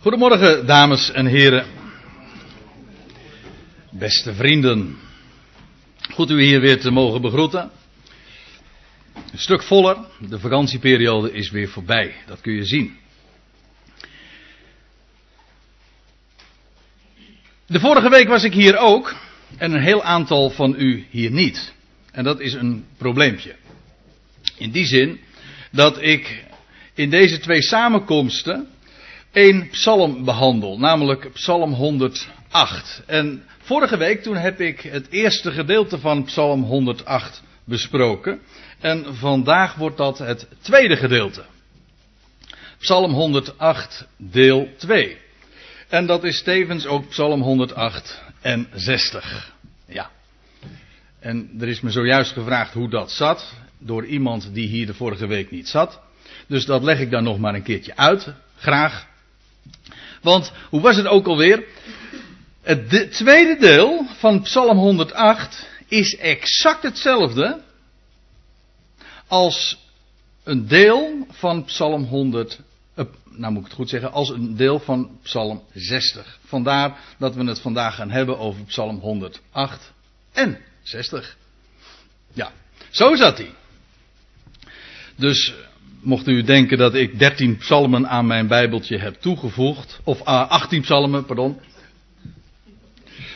Goedemorgen, dames en heren. Beste vrienden. Goed u hier weer te mogen begroeten. Een stuk voller. De vakantieperiode is weer voorbij. Dat kun je zien. De vorige week was ik hier ook. En een heel aantal van u hier niet. En dat is een probleempje. In die zin dat ik in deze twee samenkomsten één psalm behandel, namelijk psalm 108. En vorige week toen heb ik het eerste gedeelte van psalm 108 besproken. En vandaag wordt dat het tweede gedeelte. Psalm 108 deel 2. En dat is tevens ook psalm 108 en 60. Ja. En er is me zojuist gevraagd hoe dat zat. Door iemand die hier de vorige week niet zat. Dus dat leg ik dan nog maar een keertje uit. Graag. Want hoe was het ook alweer? Het tweede deel van Psalm 108 is exact hetzelfde als een deel van Psalm 100. Uh, nou moet ik het goed zeggen, als een deel van Psalm 60. Vandaar dat we het vandaag gaan hebben over Psalm 108 en 60. Ja, zo zat hij. Dus mocht u denken dat ik 13 psalmen aan mijn Bijbeltje heb toegevoegd, of uh, ah, 18 psalmen, pardon,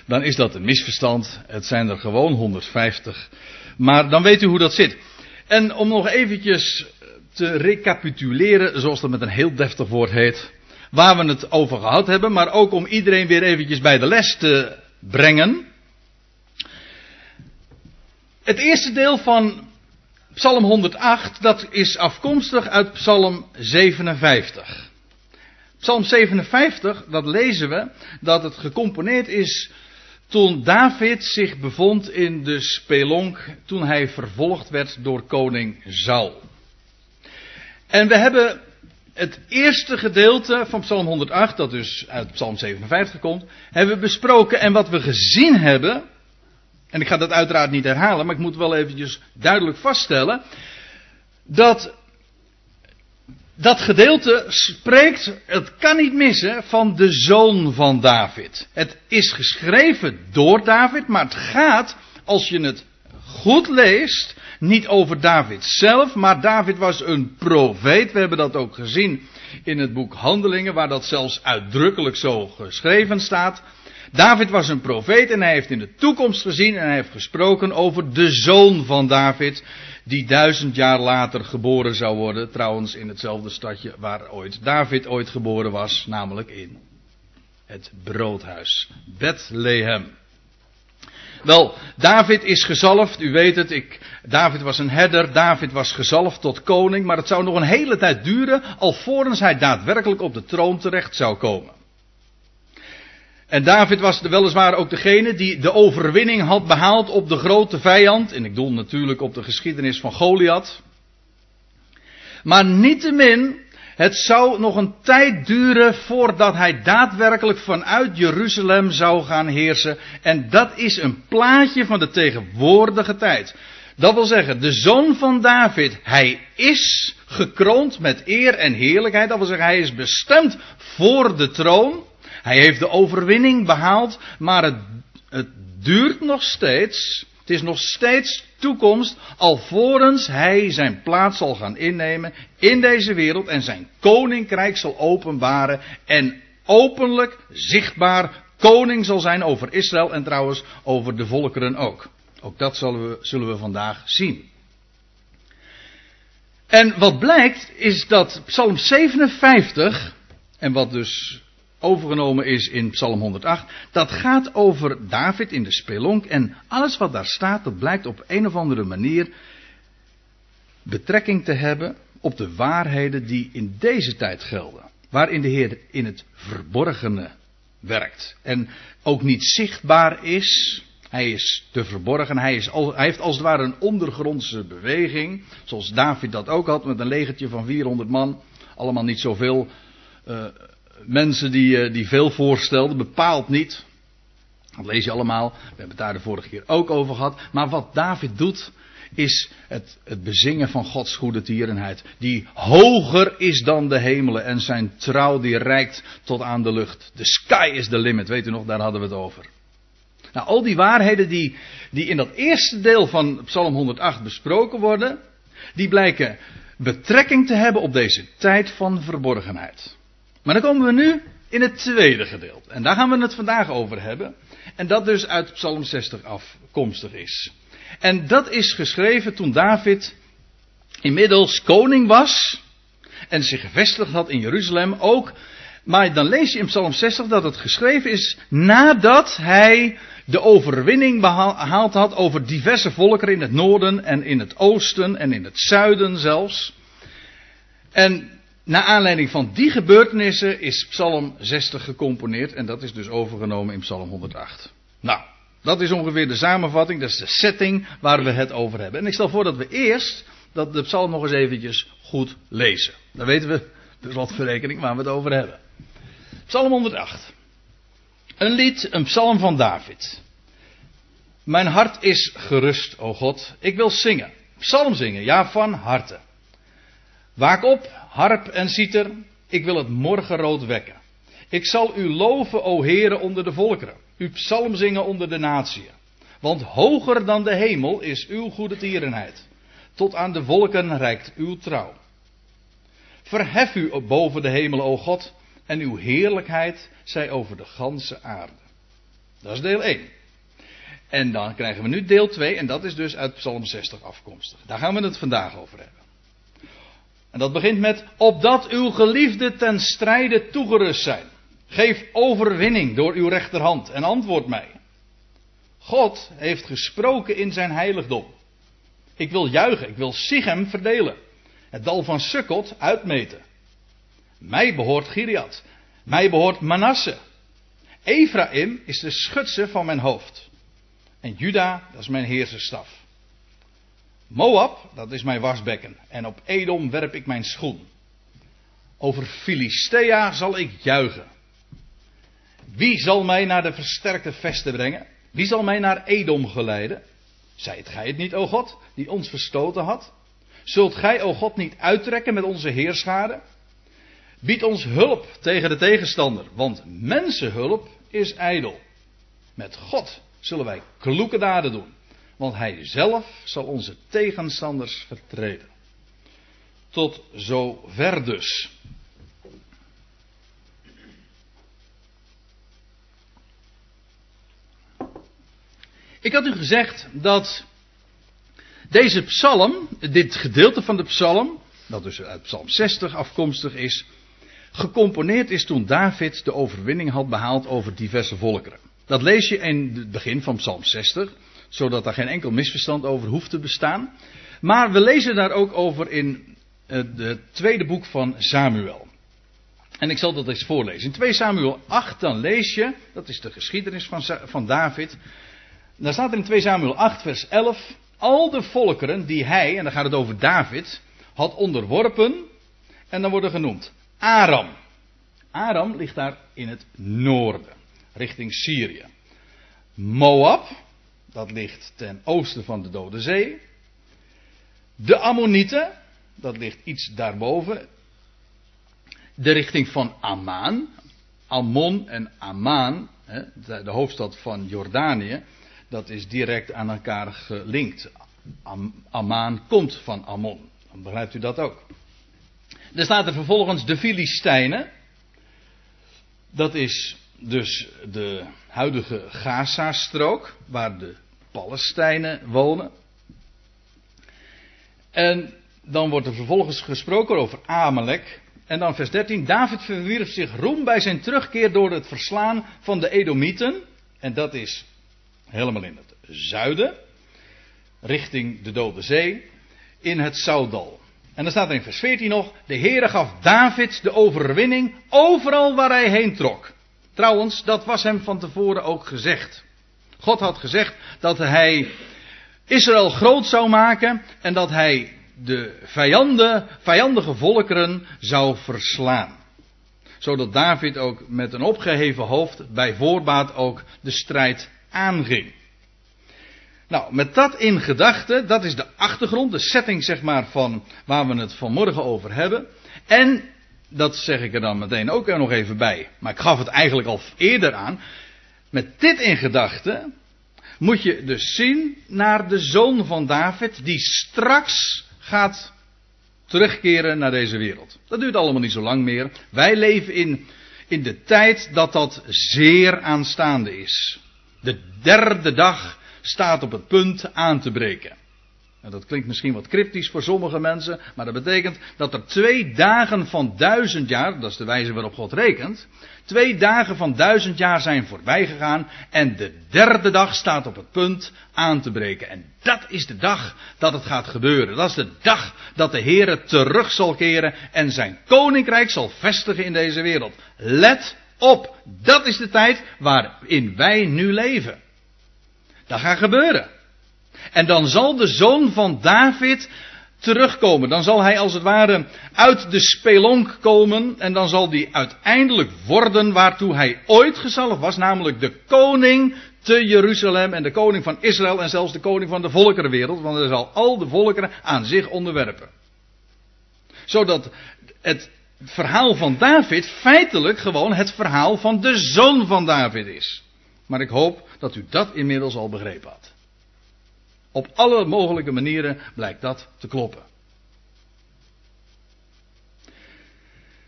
dan is dat een misverstand. Het zijn er gewoon 150. Maar dan weet u hoe dat zit. En om nog eventjes te recapituleren, zoals dat met een heel deftig woord heet, waar we het over gehad hebben, maar ook om iedereen weer eventjes bij de les te brengen. Het eerste deel van Psalm 108, dat is afkomstig uit Psalm 57. Psalm 57, dat lezen we, dat het gecomponeerd is toen David zich bevond in de spelonk, toen hij vervolgd werd door koning Saul. En we hebben het eerste gedeelte van Psalm 108, dat dus uit Psalm 57 komt, hebben we besproken. En wat we gezien hebben, en ik ga dat uiteraard niet herhalen, maar ik moet wel eventjes duidelijk vaststellen. Dat dat gedeelte spreekt, het kan niet missen, van de zoon van David. Het is geschreven door David, maar het gaat, als je het goed leest, niet over David zelf, maar David was een profeet. We hebben dat ook gezien in het boek Handelingen, waar dat zelfs uitdrukkelijk zo geschreven staat. David was een profeet en hij heeft in de toekomst gezien en hij heeft gesproken over de zoon van David, die duizend jaar later geboren zou worden, trouwens in hetzelfde stadje waar ooit David ooit geboren was, namelijk in het broodhuis, Bethlehem. Wel, David is gezalfd, u weet het, ik, David was een herder, David was gezalfd tot koning, maar het zou nog een hele tijd duren alvorens hij daadwerkelijk op de troon terecht zou komen. En David was weliswaar ook degene die de overwinning had behaald op de grote vijand. En ik doel natuurlijk op de geschiedenis van Goliath. Maar niettemin, het zou nog een tijd duren voordat hij daadwerkelijk vanuit Jeruzalem zou gaan heersen. En dat is een plaatje van de tegenwoordige tijd. Dat wil zeggen, de zoon van David, hij is gekroond met eer en heerlijkheid. Dat wil zeggen, hij is bestemd voor de troon. Hij heeft de overwinning behaald, maar het, het duurt nog steeds. Het is nog steeds toekomst, alvorens hij zijn plaats zal gaan innemen in deze wereld en zijn koninkrijk zal openbaren en openlijk, zichtbaar koning zal zijn over Israël en trouwens over de volkeren ook. Ook dat zullen we, zullen we vandaag zien. En wat blijkt is dat Psalm 57, en wat dus overgenomen is in Psalm 108. Dat gaat over David in de spelonk. En alles wat daar staat, dat blijkt op een of andere manier betrekking te hebben op de waarheden die in deze tijd gelden. Waarin de Heer in het verborgene werkt. En ook niet zichtbaar is. Hij is te verborgen. Hij, is hij heeft als het ware een ondergrondse beweging. Zoals David dat ook had met een legertje van 400 man. Allemaal niet zoveel. Uh, mensen die, eh, die veel voorstelden, bepaald niet. Dat lees je allemaal. We hebben het daar de vorige keer ook over gehad. Maar wat David doet, is het, het bezingen van Gods goede tierenheid. Die hoger is dan de hemelen en zijn trouw die reikt tot aan de lucht. The sky is the limit, weet u nog, daar hadden we het over. Nou, al die waarheden die, die in dat eerste deel van Psalm 108 besproken worden, die blijken betrekking te hebben op deze tijd van verborgenheid. Maar dan komen we nu in het tweede gedeelte. En daar gaan we het vandaag over hebben. En dat dus uit Psalm 60 afkomstig is. En dat is geschreven toen David inmiddels koning was. En zich gevestigd had in Jeruzalem ook. Maar dan lees je in Psalm 60 dat het geschreven is nadat hij de overwinning behaald had over diverse volkeren in het noorden en in het oosten en in het zuiden zelfs. En naar aanleiding van die gebeurtenissen is Psalm 60 gecomponeerd en dat is dus overgenomen in Psalm 108. Nou, dat is ongeveer de samenvatting, dat is de setting waar we het over hebben. En ik stel voor dat we eerst dat de psalm nog eens eventjes goed lezen. Dan weten we de slotverrekening waar we het over hebben. Psalm 108. Een lied, een psalm van David. Mijn hart is gerust, o God. Ik wil zingen. Psalm zingen, ja, van harte. Waak op, harp en citer. Ik wil het morgenrood wekken. Ik zal u loven, o Heere, onder de volkeren. U psalm zingen onder de natieën. Want hoger dan de hemel is uw goede tierenheid. Tot aan de wolken reikt uw trouw. Verhef u boven de hemel, o God, en uw heerlijkheid zij over de ganse aarde. Dat is deel 1. En dan krijgen we nu deel 2, en dat is dus uit Psalm 60 afkomstig. Daar gaan we het vandaag over hebben. En dat begint met, opdat uw geliefden ten strijde toegerust zijn. Geef overwinning door uw rechterhand en antwoord mij. God heeft gesproken in zijn heiligdom. Ik wil juichen, ik wil Sichem verdelen. Het dal van Sukkot uitmeten. Mij behoort Giriat. Mij behoort Manasse. Ephraim is de schutse van mijn hoofd. En Juda, dat is mijn heerserstaf. Moab, dat is mijn wasbekken. En op Edom werp ik mijn schoen. Over Filistea zal ik juichen. Wie zal mij naar de versterkte vesten brengen? Wie zal mij naar Edom geleiden? Zijt gij het niet, o God, die ons verstoten had? Zult gij, o God, niet uittrekken met onze heerschade? Bied ons hulp tegen de tegenstander, want mensenhulp is ijdel. Met God zullen wij kloeke daden doen, want Hij zelf zal onze tegenstanders vertreden. Tot zover dus. Ik had u gezegd dat deze psalm, dit gedeelte van de psalm, dat dus uit psalm 60 afkomstig is, gecomponeerd is toen David de overwinning had behaald over diverse volkeren. Dat lees je in het begin van Psalm 60, zodat daar geen enkel misverstand over hoeft te bestaan. Maar we lezen daar ook over in het tweede boek van Samuel. En ik zal dat eens voorlezen. In 2 Samuel 8 dan lees je, dat is de geschiedenis van, van David. Daar staat er in 2 Samuel 8 vers 11, al de volkeren die hij, en dan gaat het over David, had onderworpen. En dan worden genoemd Aram. Aram ligt daar in het noorden, richting Syrië. Moab, dat ligt ten oosten van de Dode Zee. De Ammonieten, dat ligt iets daarboven. De richting van Amman. Ammon en Amman, de hoofdstad van Jordanië, dat is direct aan elkaar gelinkt. Amman komt van Ammon. Dan begrijpt u dat ook. Er staat er vervolgens de Filistijnen. Dat is dus de huidige Gaza-strook, waar de Palestijnen wonen. En dan wordt er vervolgens gesproken over Amalek. En dan vers 13. David verwierf zich roem bij zijn terugkeer door het verslaan van de Edomieten. En dat is helemaal in het zuiden. Richting de Dode Zee. In het Zoudal. En dan staat er in vers 14 nog: De Heere gaf David de overwinning overal waar hij heen trok. Trouwens, dat was hem van tevoren ook gezegd. God had gezegd dat hij Israël groot zou maken en dat hij de vijanden, vijandige volkeren zou verslaan. Zodat David ook met een opgeheven hoofd bij voorbaat ook de strijd aanging. Nou, met dat in gedachten, dat is de achtergrond, de setting zeg maar van waar we het vanmorgen over hebben. En, dat zeg ik er dan meteen ook nog even bij, maar ik gaf het eigenlijk al eerder aan. Met dit in gedachten moet je dus zien naar de zoon van David die straks gaat terugkeren naar deze wereld. Dat duurt allemaal niet zo lang meer. Wij leven in, in de tijd dat dat zeer aanstaande is. De derde dag staat op het punt aan te breken. Dat klinkt misschien wat cryptisch voor sommige mensen, maar dat betekent dat er twee dagen van duizend jaar, dat is de wijze waarop God rekent, twee dagen van duizend jaar zijn voorbij gegaan en de derde dag staat op het punt aan te breken. En dat is de dag dat het gaat gebeuren. Dat is de dag dat de Heer terug zal keren en zijn koninkrijk zal vestigen in deze wereld. Let op, dat is de tijd waarin wij nu leven. Dat gaat gebeuren. En dan zal de zoon van David terugkomen. Dan zal hij als het ware uit de spelonk komen. En dan zal hij uiteindelijk worden waartoe hij ooit gezalfd was. Namelijk de koning te Jeruzalem. En de koning van Israël. En zelfs de koning van de volkerenwereld. Want hij zal al de volkeren aan zich onderwerpen. Zodat het verhaal van David feitelijk gewoon het verhaal van de zoon van David is. Maar ik hoop dat u dat inmiddels al begrepen had. Op alle mogelijke manieren blijkt dat te kloppen.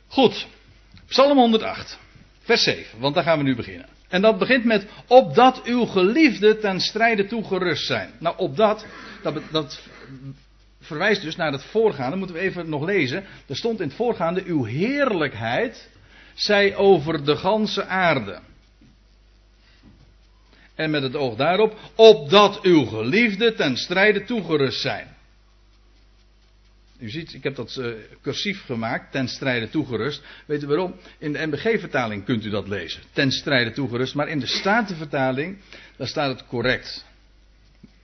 Goed, Psalm 108, vers 7, want daar gaan we nu beginnen. En dat begint met, opdat uw geliefden ten strijde toegerust zijn. Nou, op dat, dat, dat verwijst dus naar het voorgaande, moeten we even nog lezen. Er stond in het voorgaande, uw heerlijkheid zij over de ganse aarde. En met het oog daarop, opdat uw geliefden ten strijde toegerust zijn. U ziet, ik heb dat uh, cursief gemaakt, ten strijde toegerust. Weet u waarom? In de MBG-vertaling kunt u dat lezen. Ten strijde toegerust. Maar in de Statenvertaling, daar staat het correct.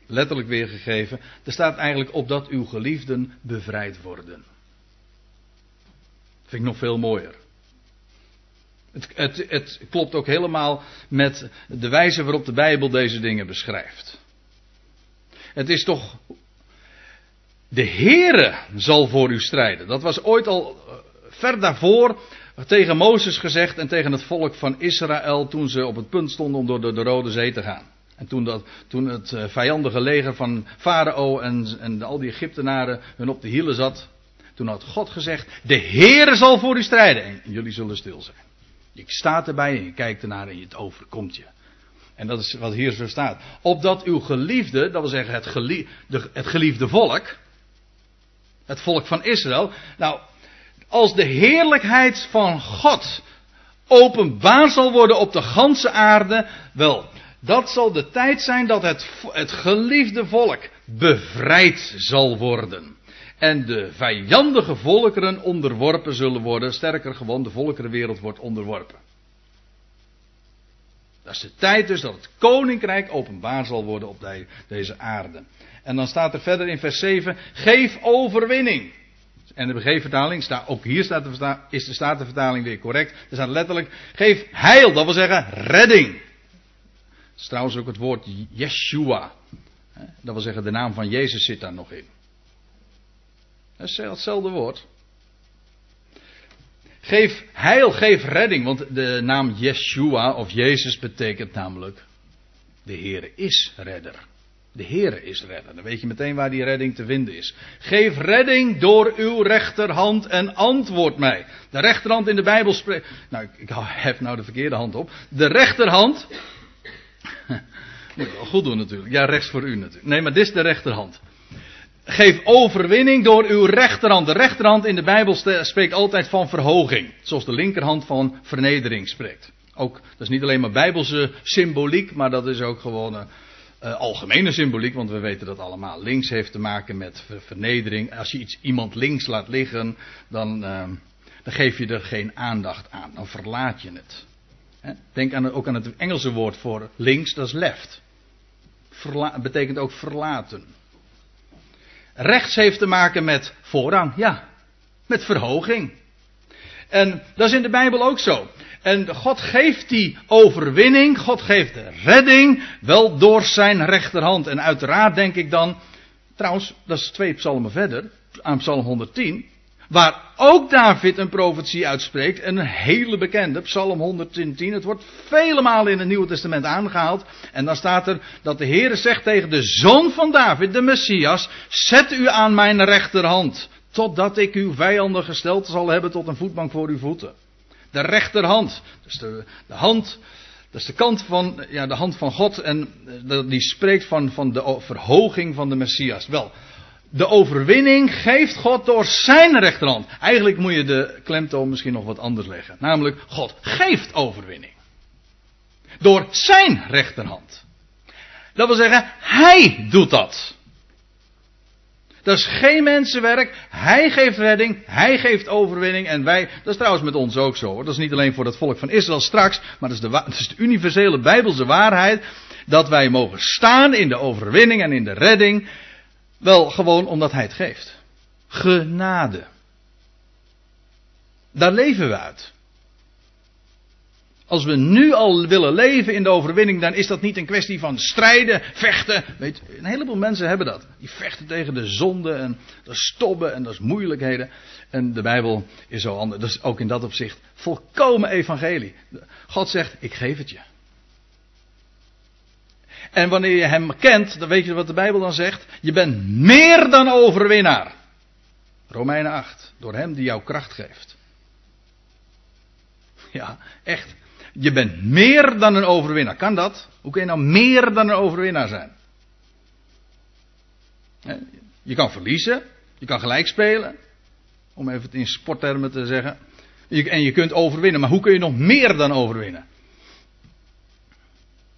Letterlijk weergegeven. Er staat eigenlijk opdat uw geliefden bevrijd worden. Vind ik nog veel mooier. Het, het, het, klopt ook helemaal met de wijze waarop de Bijbel deze dingen beschrijft. Het is toch. De Heere zal voor u strijden. Dat was ooit al eh, ver daarvoor tegen Mozes gezegd en tegen het volk van Israël toen ze op het punt stonden om door de, de Rode Zee te gaan. En toen, dat, toen het eh, vijandige leger van Farao en, en al die Egyptenaren hun op de hielen zat, toen had God gezegd: De Heere zal voor u strijden en jullie zullen stil zijn. Je staat erbij en je kijkt ernaar en het overkomt je. En dat is wat hier zo staat. Opdat uw geliefde, dat wil zeggen het, geliefde, het geliefde volk, het volk van Israël, nou, als de heerlijkheid van God openbaar zal worden op de ganse aarde, wel, dat zal de tijd zijn dat het, het geliefde volk bevrijd zal worden en de vijandige volkeren onderworpen zullen worden. Sterker gewoon, de volkerenwereld wordt onderworpen. Dat is de tijd dus dat het koninkrijk openbaar zal worden op deze aarde. En dan staat er verder in vers 7: geef overwinning. En de BG-vertaling, ook hier staat de, is de Statenvertaling weer correct. Er staat letterlijk: geef heil, dat wil zeggen redding. Dat is trouwens ook het woord Yeshua. Dat wil zeggen, de naam van Jezus zit daar nog in. Hetzelfde woord. Geef heil, geef redding. Want de naam Yeshua of Jezus betekent namelijk. De Heer is redder. De Heer is redder. Dan weet je meteen waar die redding te vinden is. Geef redding door uw rechterhand en antwoord mij. De rechterhand in de Bijbel spreekt. Nou, ik, ik heb nou de verkeerde hand op. De rechterhand. Moet ik wel goed doen natuurlijk. Ja, rechts voor u natuurlijk. Nee, maar dit is de rechterhand. Geef overwinning door uw rechterhand. De rechterhand in de Bijbel spreekt altijd van verhoging. Zoals de linkerhand van vernedering spreekt. Ook, dat is niet alleen maar Bijbelse symboliek, maar dat is ook gewoon uh, algemene symboliek. Want we weten dat allemaal. Links heeft te maken met vernedering. Als je iets, iemand links laat liggen, dan, uh, dan geef je er geen aandacht aan. Dan verlaat je het. Denk aan, ook aan het Engelse woord voor links, dat is left. Betekent ook verlaten. Rechts heeft te maken met voorrang, ja. Met verhoging. En dat is in de Bijbel ook zo. En God geeft die overwinning, God geeft de redding, wel door zijn rechterhand. En uiteraard denk ik dan, trouwens, dat is twee psalmen verder, aan psalm 110, waar ook David een profetie uitspreekt, en een hele bekende, psalm 110. Het wordt vele malen in het Nieuwe Testament aangehaald. En dan staat er dat de Heer zegt tegen de zoon van David, de Messias, zet u aan mijn rechterhand, totdat ik uw vijanden gesteld zal hebben tot een voetbank voor uw voeten. De rechterhand. Dus de, de hand. Dat is de kant van, ja, de hand van God. En eh, die spreekt van, van de verhoging van de Messias. Wel, de overwinning geeft God door zijn rechterhand. Eigenlijk moet je de klemtoon misschien nog wat anders leggen. Namelijk, God geeft overwinning. Door zijn rechterhand. Dat wil zeggen, hij doet dat. Dat is geen mensenwerk. Hij geeft redding. Hij geeft overwinning. En wij, dat is trouwens met ons ook zo. Hoor. Dat is niet alleen voor het volk van Israël straks. Maar dat is, de, dat is de universele bijbelse waarheid. Dat wij mogen staan in de overwinning en in de redding. Wel gewoon omdat hij het geeft. Genade. Daar leven we uit. Als we nu al willen leven in de overwinning, dan is dat niet een kwestie van strijden, vechten. Weet, een heleboel mensen hebben dat. Die vechten tegen de zonde en is stobben en dat is moeilijkheden. En de Bijbel is zo anders. Dus ook in dat opzicht volkomen evangelie. God zegt, ik geef het je. En wanneer je hem kent, dan weet je wat de Bijbel dan zegt. Je bent meer dan overwinnaar. Romeinen 8. Door hem die jou kracht geeft. Ja, echt. Je bent meer dan een overwinnaar. Kan dat? Hoe kun je nou meer dan een overwinnaar zijn? Je kan verliezen. Je kan gelijk spelen. Om even het in sporttermen te zeggen. En je kunt overwinnen. Maar hoe kun je nog meer dan overwinnen?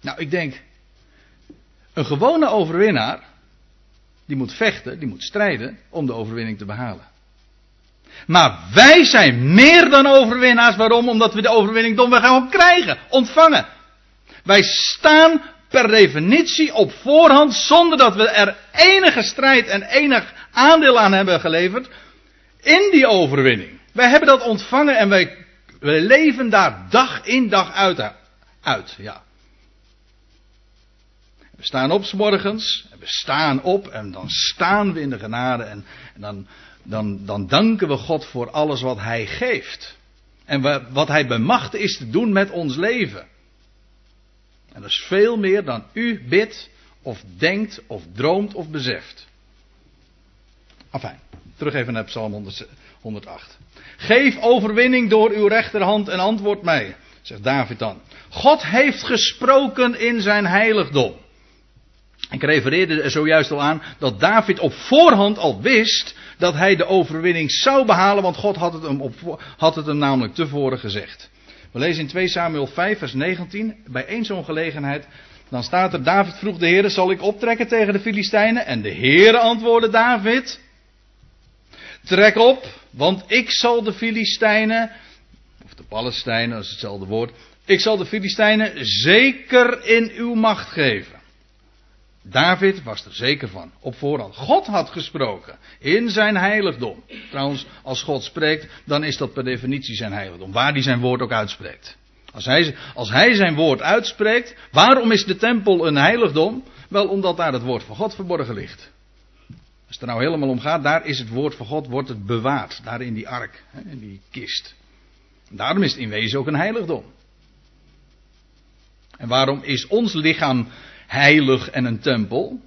Nou, ik denk. Een gewone overwinnaar. Die moet vechten, die moet strijden. om de overwinning te behalen. Maar wij zijn meer dan overwinnaars. Waarom? Omdat we de overwinning domweg gaan krijgen, ontvangen. Wij staan per definitie op voorhand zonder dat we er enige strijd en enig aandeel aan hebben geleverd in die overwinning. Wij hebben dat ontvangen en wij, wij leven daar dag in dag uit. uit ja. We staan op s morgens, en we staan op en dan staan we in de genade en, dan dan, dan danken we God voor alles wat Hij geeft. En wat Hij bemacht is te doen met ons leven. En dat is veel meer dan u bidt, of denkt, of droomt, of beseft. Enfin, terug even naar Psalm 108. Geef overwinning door uw rechterhand en antwoord mij, zegt David dan. God heeft gesproken in zijn heiligdom. Ik refereerde er zojuist al aan dat David op voorhand al wist dat hij de overwinning zou behalen, want God had het hem, op, had het hem namelijk tevoren gezegd. We lezen in 2 Samuel 5, vers 19, bij één zo'n gelegenheid, dan staat er, David vroeg de Heer, zal ik optrekken tegen de Filistijnen? En de Heer antwoordde David, trek op, want ik zal de Filistijnen, of de Palestijnen, dat is hetzelfde woord, ik zal de Filistijnen zeker in uw macht geven. David was er zeker van, op voorhand. God had gesproken in zijn heiligdom. Trouwens, als God spreekt, dan is dat per definitie zijn heiligdom, waar hij zijn woord ook uitspreekt. Als hij, als hij zijn woord uitspreekt, waarom is de tempel een heiligdom? Wel omdat daar het woord van God verborgen ligt. Als het er nou helemaal om gaat, daar is het woord van God, wordt het bewaard. Daar in die ark, in die kist. Daarom is het in wezen ook een heiligdom. En waarom is ons lichaam heilig en een tempel?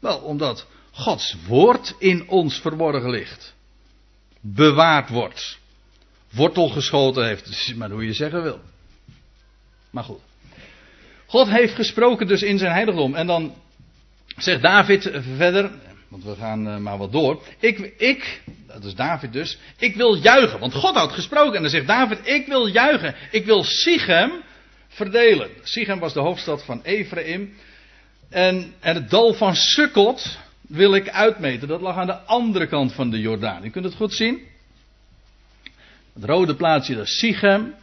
Wel, omdat Gods woord in ons verborgen ligt. Bewaard wordt. Wortel geschoten heeft. Maar hoe je zeggen wil. Maar goed. God heeft gesproken dus in zijn heiligdom. En dan zegt David verder. Want we gaan eh, maar wat door. Ik, ik, dat is David dus. Ik wil juichen. Want God had gesproken. En dan zegt David: Ik wil juichen. Ik wil Sichem verdelen. Sichem was de hoofdstad van Ephraim. En, en het dal van Sukkot wil ik uitmeten. Dat lag aan de andere kant van de Jordaan. U kunt het goed zien. Het rode plaatsje dat is Sichem.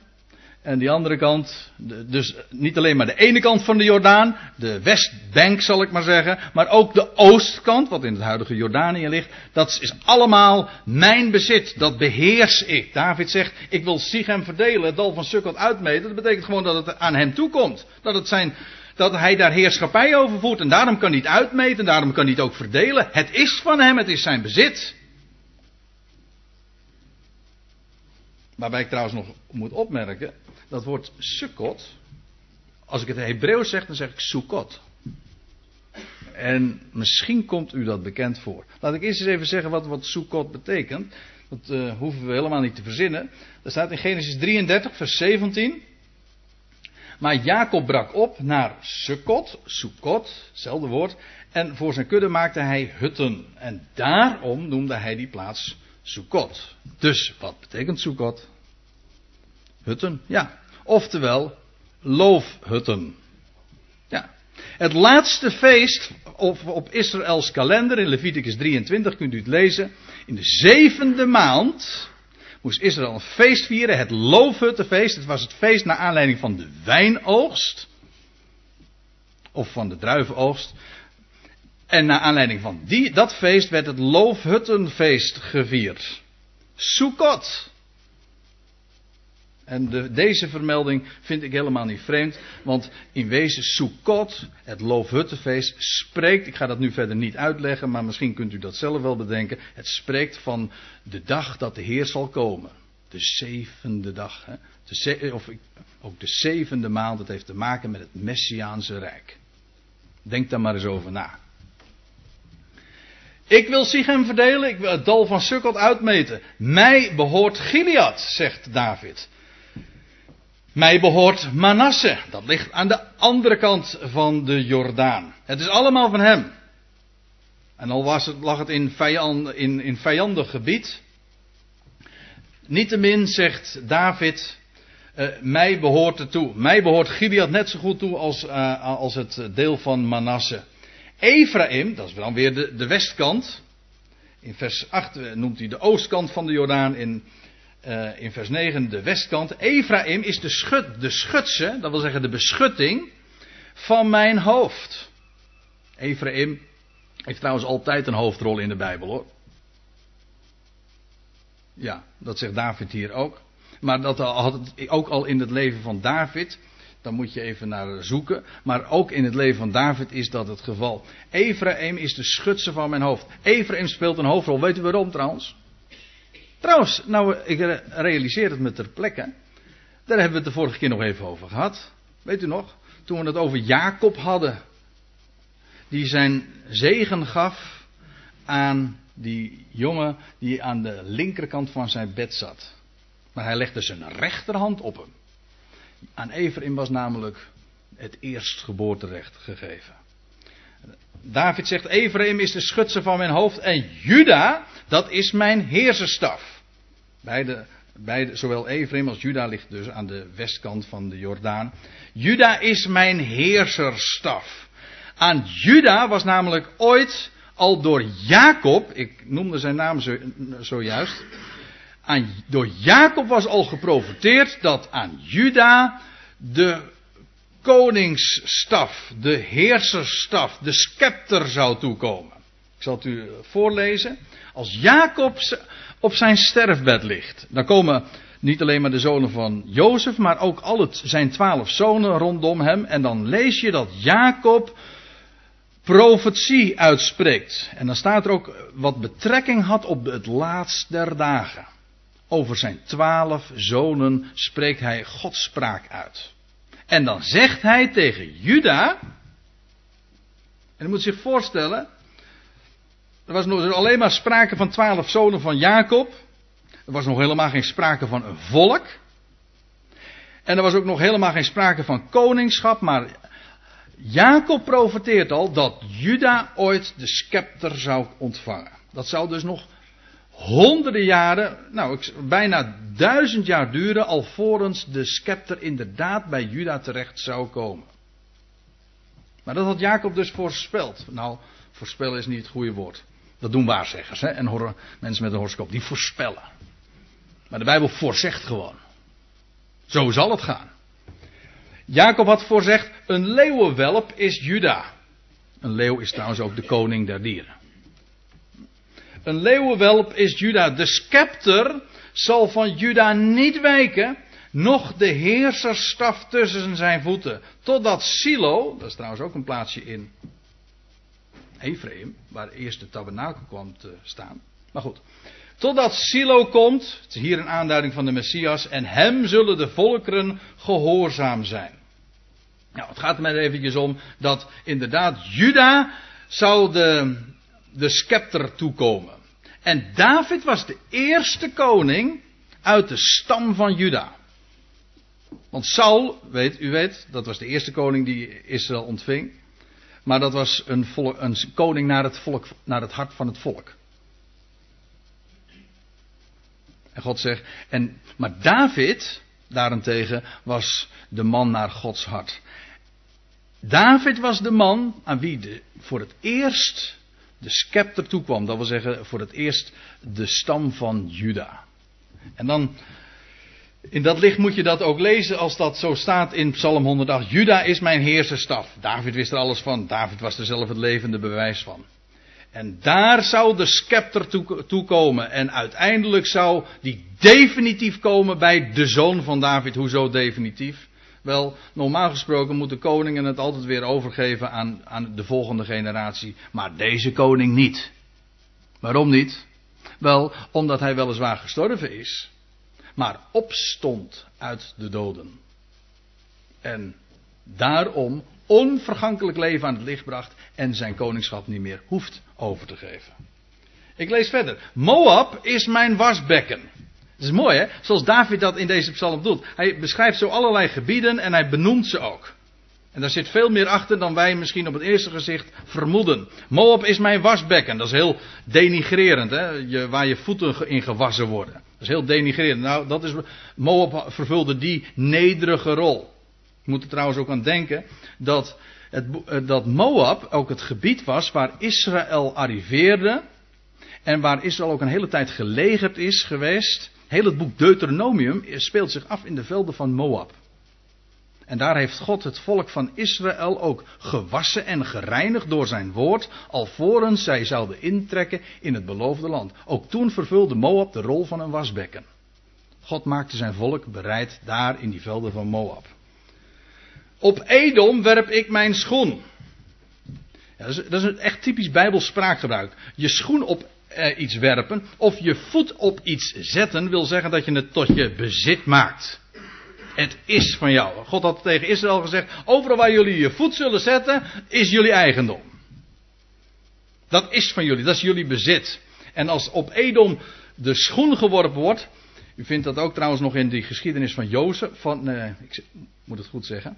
En die andere kant, dus niet alleen maar de ene kant van de Jordaan, de westbank zal ik maar zeggen, maar ook de oostkant, wat in het huidige Jordanië ligt, dat is allemaal mijn bezit, dat beheers ik. David zegt, ik wil Sichem verdelen, het dal van Sukkot uitmeten, dat betekent gewoon dat het aan hem toekomt. Dat, het zijn, dat hij daar heerschappij over voert en daarom kan hij het uitmeten, daarom kan hij het ook verdelen. Het is van hem, het is zijn bezit. Waarbij ik trouwens nog moet opmerken, dat woord Sukkot, als ik het Hebreeuws zeg, dan zeg ik Sukkot. En misschien komt u dat bekend voor. Laat ik eerst eens even zeggen wat, wat Sukkot betekent. Dat uh, hoeven we helemaal niet te verzinnen. Dat staat in Genesis 33, vers 17. Maar Jacob brak op naar Sukkot, Sukkot, hetzelfde woord. En voor zijn kudde maakte hij hutten. En daarom noemde hij die plaats Sukkot. Dus wat betekent Sukkot? Hutten, ja. Oftewel, loofhutten. Ja. Het laatste feest op, op Israëls kalender, in Leviticus 23 kunt u het lezen. In de zevende maand moest Israël een feest vieren, het loofhuttenfeest. Het was het feest naar aanleiding van de wijnoogst. Of van de druivenoogst. En naar aanleiding van die, dat feest werd het loofhuttenfeest gevierd. Sukkot. En de, deze vermelding vind ik helemaal niet vreemd, want in wezen Sukkot, het loofhuttenfeest, spreekt, ik ga dat nu verder niet uitleggen, maar misschien kunt u dat zelf wel bedenken, het spreekt van de dag dat de Heer zal komen. De zevende dag, hè? De, of ook de zevende maand, het heeft te maken met het Messiaanse Rijk. Denk daar maar eens over na. Ik wil Sichem verdelen, ik wil het dal van Sukkot uitmeten. Mij behoort Gilead, zegt David. Mij behoort Manasse. Dat ligt aan de andere kant van de Jordaan. Het is allemaal van hem. En al was het, lag het in, vijand, in, in vijandig gebied. Niettemin zegt David, uh, mij behoort het toe. Mij behoort Gilead net zo goed toe als, uh, als het deel van Manasse. Ephraim, dat is dan weer de, de westkant. In vers 8 noemt hij de oostkant van de Jordaan. In uh, in vers 9 de westkant. Ephraim is de, schut, de schutse, dat wil zeggen de beschutting van mijn hoofd. Ephraim heeft trouwens altijd een hoofdrol in de Bijbel hoor. Ja, dat zegt David hier ook. Maar dat had ook al in het leven van David. Dan moet je even naar zoeken. Maar ook in het leven van David is dat het geval. Ephraim is de schutse van mijn hoofd. Ephraim speelt een hoofdrol. Weet u waarom trouwens? Trouwens, nou, ik realiseer het me ter plekke. Daar hebben we het de vorige keer nog even over gehad. Weet u nog? Toen we het over Jacob hadden. Die zijn zegen gaf aan die jongen die aan de linkerkant van zijn bed zat. Maar hij legde zijn rechterhand op hem. Aan Ephraim was namelijk het eerstgeboorterecht gegeven. David zegt: Ephraim is de schutser van mijn hoofd en Juda, dat is mijn heerserstaf. Beide, beide, zowel Ephraim als Juda ligt dus aan de westkant van de Jordaan. Juda is mijn heerserstaf. Aan Juda was namelijk ooit al door Jacob, ik noemde zijn naam zo, zojuist, aan, door Jacob was al geprofiteerd dat aan Juda de koningsstaf, de heerserstaf, de scepter zou toekomen. Ik zal het u voorlezen. Als Jacob op zijn sterfbed ligt. Dan komen niet alleen maar de zonen van Jozef, maar ook al het, zijn twaalf zonen rondom hem. En dan lees je dat Jacob profetie uitspreekt. En dan staat er ook wat betrekking had op het laatst der dagen. Over zijn twaalf zonen spreekt hij Godspraak uit. En dan zegt hij tegen Juda. En je moet zich voorstellen, er was nog alleen maar sprake van twaalf zonen van Jacob. Er was nog helemaal geen sprake van een volk. En er was ook nog helemaal geen sprake van koningschap. Maar Jacob profeteert al dat Juda ooit de scepter zou ontvangen. Dat zou dus nog honderden jaren, nou bijna duizend jaar duren. alvorens de scepter inderdaad bij Juda terecht zou komen. Maar dat had Jacob dus voorspeld. Nou, voorspellen is niet het goede woord. Dat doen waarzeggers hè? en mensen met een horoscoop. Die voorspellen. Maar de Bijbel voorzegt gewoon. Zo zal het gaan. Jacob had voorzegd, een leeuwenwelp is Juda. Een leeuw is trouwens ook de koning der dieren. Een leeuwenwelp is Juda. De scepter zal van Juda niet wijken, noch de heerserstaf tussen zijn voeten. Totdat Silo, dat is trouwens ook een plaatsje in Ephraim, waar eerst de tabernakel kwam te staan. Maar goed. Totdat Silo komt, het is hier een aanduiding van de Messias, en hem zullen de volkeren gehoorzaam zijn. Nou, het gaat er maar eventjes om dat inderdaad Juda zou de, de scepter toekomen. En David was de eerste koning uit de stam van Juda. Want Saul, weet, u weet, dat was de eerste koning die Israël ontving. Maar dat was een, volk, een koning naar het, volk, naar het hart van het volk. En God zegt, en, maar David daarentegen was de man naar Gods hart. David was de man aan wie de, voor het eerst de scepter toekwam. Dat wil zeggen, voor het eerst de stam van Juda. En dan, in dat licht moet je dat ook lezen als dat zo staat in Psalm 108. Juda is mijn heerserstaf. David wist er alles van. David was er zelf het levende bewijs van. En daar zou de scepter toekomen. En uiteindelijk zou die definitief komen bij de zoon van David. Hoezo definitief? Wel, normaal gesproken moeten koningen het altijd weer overgeven aan, aan de volgende generatie. Maar deze koning niet. Waarom niet? Wel, omdat hij weliswaar gestorven is. Maar opstond uit de doden. En daarom onvergankelijk leven aan het licht bracht en zijn koningschap niet meer hoeft over te geven. Ik lees verder. Moab is mijn wasbekken. Dat is mooi hè, zoals David dat in deze psalm doet. Hij beschrijft zo allerlei gebieden en hij benoemt ze ook. En daar zit veel meer achter dan wij misschien op het eerste gezicht vermoeden. Moab is mijn wasbekken. Dat is heel denigrerend, hè? Je, waar je voeten in gewassen worden. Dat is heel denigrerend. Nou, dat is, Moab vervulde die nederige rol. Je moet er trouwens ook aan denken dat, het, dat Moab ook het gebied was waar Israël arriveerde. En waar Israël ook een hele tijd gelegerd is geweest. Heel het boek Deuteronomium speelt zich af in de velden van Moab. En daar heeft God het volk van Israël ook gewassen en gereinigd door zijn woord, alvorens zij zouden intrekken in het beloofde land. Ook toen vervulde Moab de rol van een wasbekken. God maakte zijn volk bereid daar in die velden van Moab. Op Edom werp ik mijn schoen. Ja, dat, is, dat, is, een echt typisch Bijbels spraakgebruik. Je schoen op eh, iets werpen of je voet op iets zetten wil zeggen dat je het tot je bezit maakt. Het is van jou. God had tegen Israël gezegd: overal waar jullie je voet zullen zetten, is jullie eigendom. Dat is van jullie, dat is jullie bezit. En als op Edom de schoen geworpen wordt. U vindt dat ook trouwens nog in die geschiedenis van Jozef, van, uh, ik moet het goed zeggen,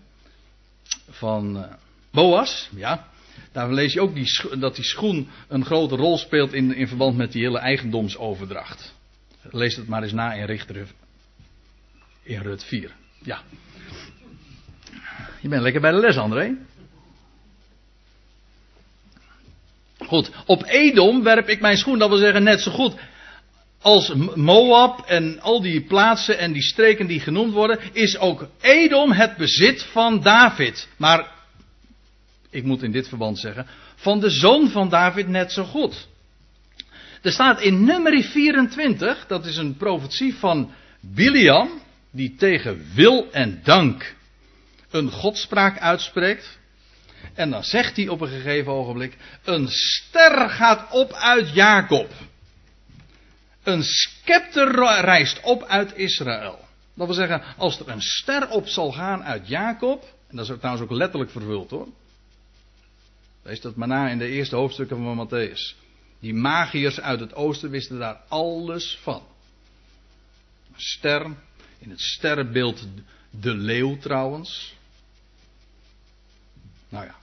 van uh, Boas, ja. Daar lees je ook die, dat die schoen een grote rol speelt in, in verband met die hele eigendomsoverdracht. Lees het maar eens na in Richter in Rut 4. Ja. Je bent lekker bij de les, André. Goed, op Edom werp ik mijn schoen, dat wil zeggen net zo goed als Moab en al die plaatsen en die streken die genoemd worden, is ook Edom het bezit van David. Maar, ik moet in dit verband zeggen, van de zoon van David net zo goed. Er staat in nummer 24, dat is een profetie van Biliam, die tegen wil en dank een godspraak uitspreekt. En dan zegt hij op een gegeven ogenblik: Een ster gaat op uit Jacob. Een scepter reist op uit Israël. Dat wil zeggen, als er een ster op zal gaan uit Jacob. En dat is trouwens ook letterlijk vervuld hoor. Lees dat maar na in de eerste hoofdstukken van Matthäus. Die magiërs uit het oosten wisten daar alles van. Een ster in het sterrenbeeld de leeuw trouwens. Nou ja,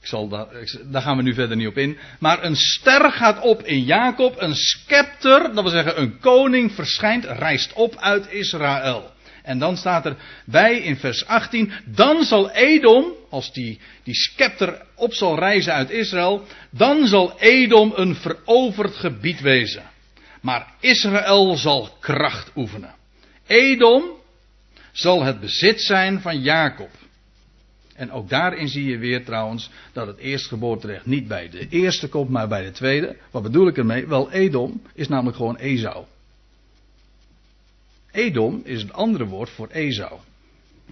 ik zal daar, daar gaan we nu verder niet op in. Maar een ster gaat op in Jacob, een scepter, dat wil zeggen een koning verschijnt, reist op uit Israël. En dan staat er bij in vers 18, dan zal Edom, als die, die scepter op zal reizen uit Israël, dan zal Edom een veroverd gebied wezen. Maar Israël zal kracht oefenen. Edom zal het bezit zijn van Jacob. En ook daarin zie je weer trouwens dat het eerstgeboorterecht niet bij de eerste komt, maar bij de tweede. Wat bedoel ik ermee? Wel, Edom is namelijk gewoon Esau. Edom is het andere woord voor Esau.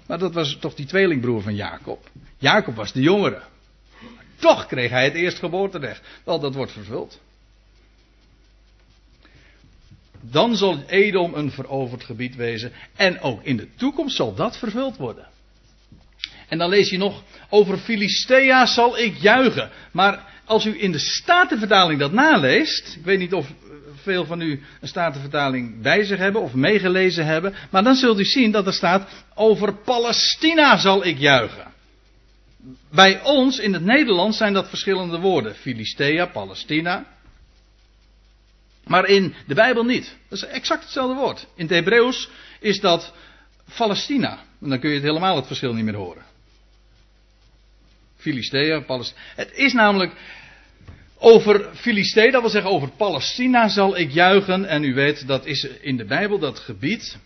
Maar dat was toch die tweelingbroer van Jacob. Jacob was de jongere. Toch kreeg hij het eerstgeboorterecht. Wel, dat wordt vervuld. Dan zal Edom een veroverd gebied wezen. En ook in de toekomst zal dat vervuld worden. En dan lees je nog, over Filistea zal ik juichen. Maar als u in de Statenvertaling dat naleest, ik weet niet of veel van u een Statenvertaling bij zich hebben of meegelezen hebben, maar dan zult u zien dat er staat, over Palestina zal ik juichen. Bij ons in het Nederlands zijn dat verschillende woorden. Filistea, Palestina. Maar in de Bijbel niet. Dat is exact hetzelfde woord. In het Hebreeuws is dat Palestina. En dan kun je het helemaal het verschil niet meer horen. Filistea, Palestina. Het is namelijk over Filistea, dat wil zeggen over Palestina zal ik juichen. En u weet, dat is in de Bijbel dat gebied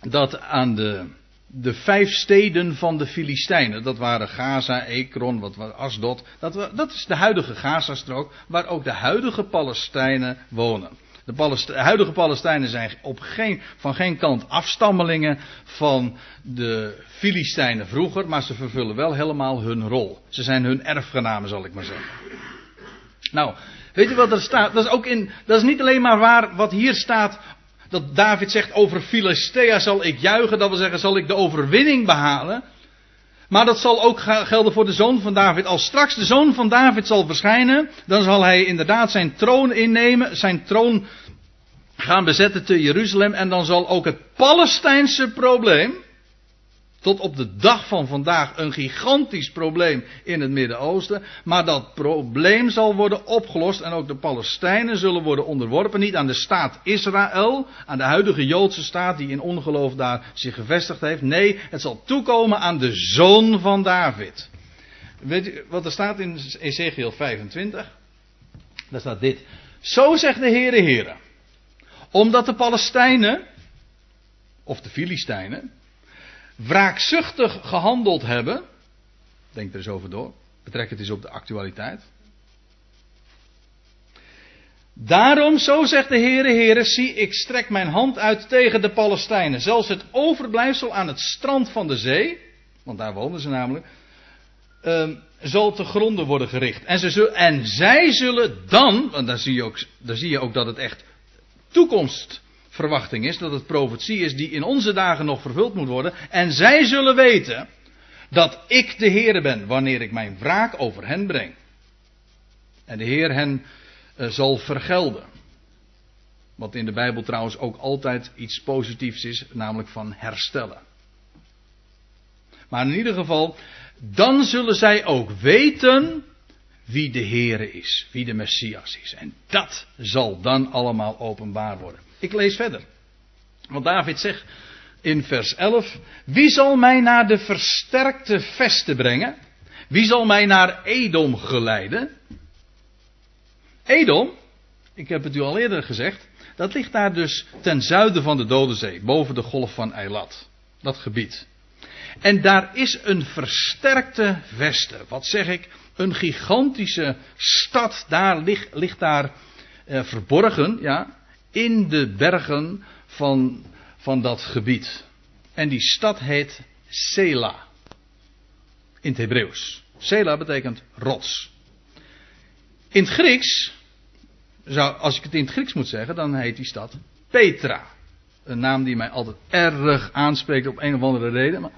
dat aan de, de vijf steden van de Filistijnen, dat waren Gaza, Ekron, wat was Asdod, dat, dat is de huidige Gazastrook, waar ook de huidige Palestijnen wonen. De, huidige Palestijnen zijn op geen, van geen kant afstammelingen van de Filistijnen vroeger, maar ze vervullen wel helemaal hun rol. Ze zijn hun erfgenamen, zal ik maar zeggen. Nou, weet u wat er staat? Dat is, ook in, dat is niet alleen maar waar wat hier staat, dat David zegt over Filistea zal ik juichen, dat wil zeggen zal ik de overwinning behalen. Maar dat zal ook gelden voor de zoon van David. Als straks de zoon van David zal verschijnen, dan zal hij inderdaad zijn troon innemen, zijn troon gaan bezetten te Jeruzalem. En dan zal ook het Palestijnse probleem, tot op de dag van vandaag een gigantisch probleem in het Midden-Oosten. Maar dat probleem zal worden opgelost en ook de Palestijnen zullen worden onderworpen. Niet aan de staat Israël, aan de huidige Joodse staat die in ongeloof daar zich gevestigd heeft. Nee, het zal toekomen aan de zoon van David. Weet u wat er staat in Ezekiel 25? Daar staat dit. Zo zegt de Heere Heere. Omdat de Palestijnen, of de Filistijnen, wraakzuchtig gehandeld hebben. Denk er eens over door. Betrek het eens op de actualiteit. Daarom, zo zegt de Heere Heere, zie ik strek mijn hand uit tegen de Palestijnen. Zelfs het overblijfsel aan het strand van de zee, want daar wonen ze namelijk, uh, zal te gronden worden gericht. En, ze zullen, en zij zullen dan, want daar zie, je ook, daar zie je ook dat het echt toekomst verwachting is, dat het profetie is die in onze dagen nog vervuld moet worden. En zij zullen weten dat ik de Heer ben wanneer ik mijn wraak over hen breng. En de Heer hen uh, zal vergelden. Wat in de Bijbel trouwens ook altijd iets positiefs is, namelijk van herstellen. Maar in ieder geval, dan zullen zij ook weten wie de Heere is, wie de Messias is. En dat zal dan allemaal openbaar worden. Ik lees verder. Want David zegt in vers 11: Wie zal mij naar de versterkte vesten brengen? Wie zal mij naar Edom geleiden? Edom, ik heb het u al eerder gezegd, dat ligt daar dus ten zuiden van de Dode Zee, boven de golf van Eilat. Dat gebied. En daar is een versterkte veste. Wat zeg ik? Een gigantische stad daar ligt, ligt daar eh, verborgen, ja in de bergen van, van dat gebied. En die stad heet Sela. In het Hebreeuws. Sela betekent rots. In het Grieks, zou, als ik het in het Grieks moet zeggen, dan heet die stad Petra. Een naam die mij altijd erg aanspreekt op een of andere reden. Maar...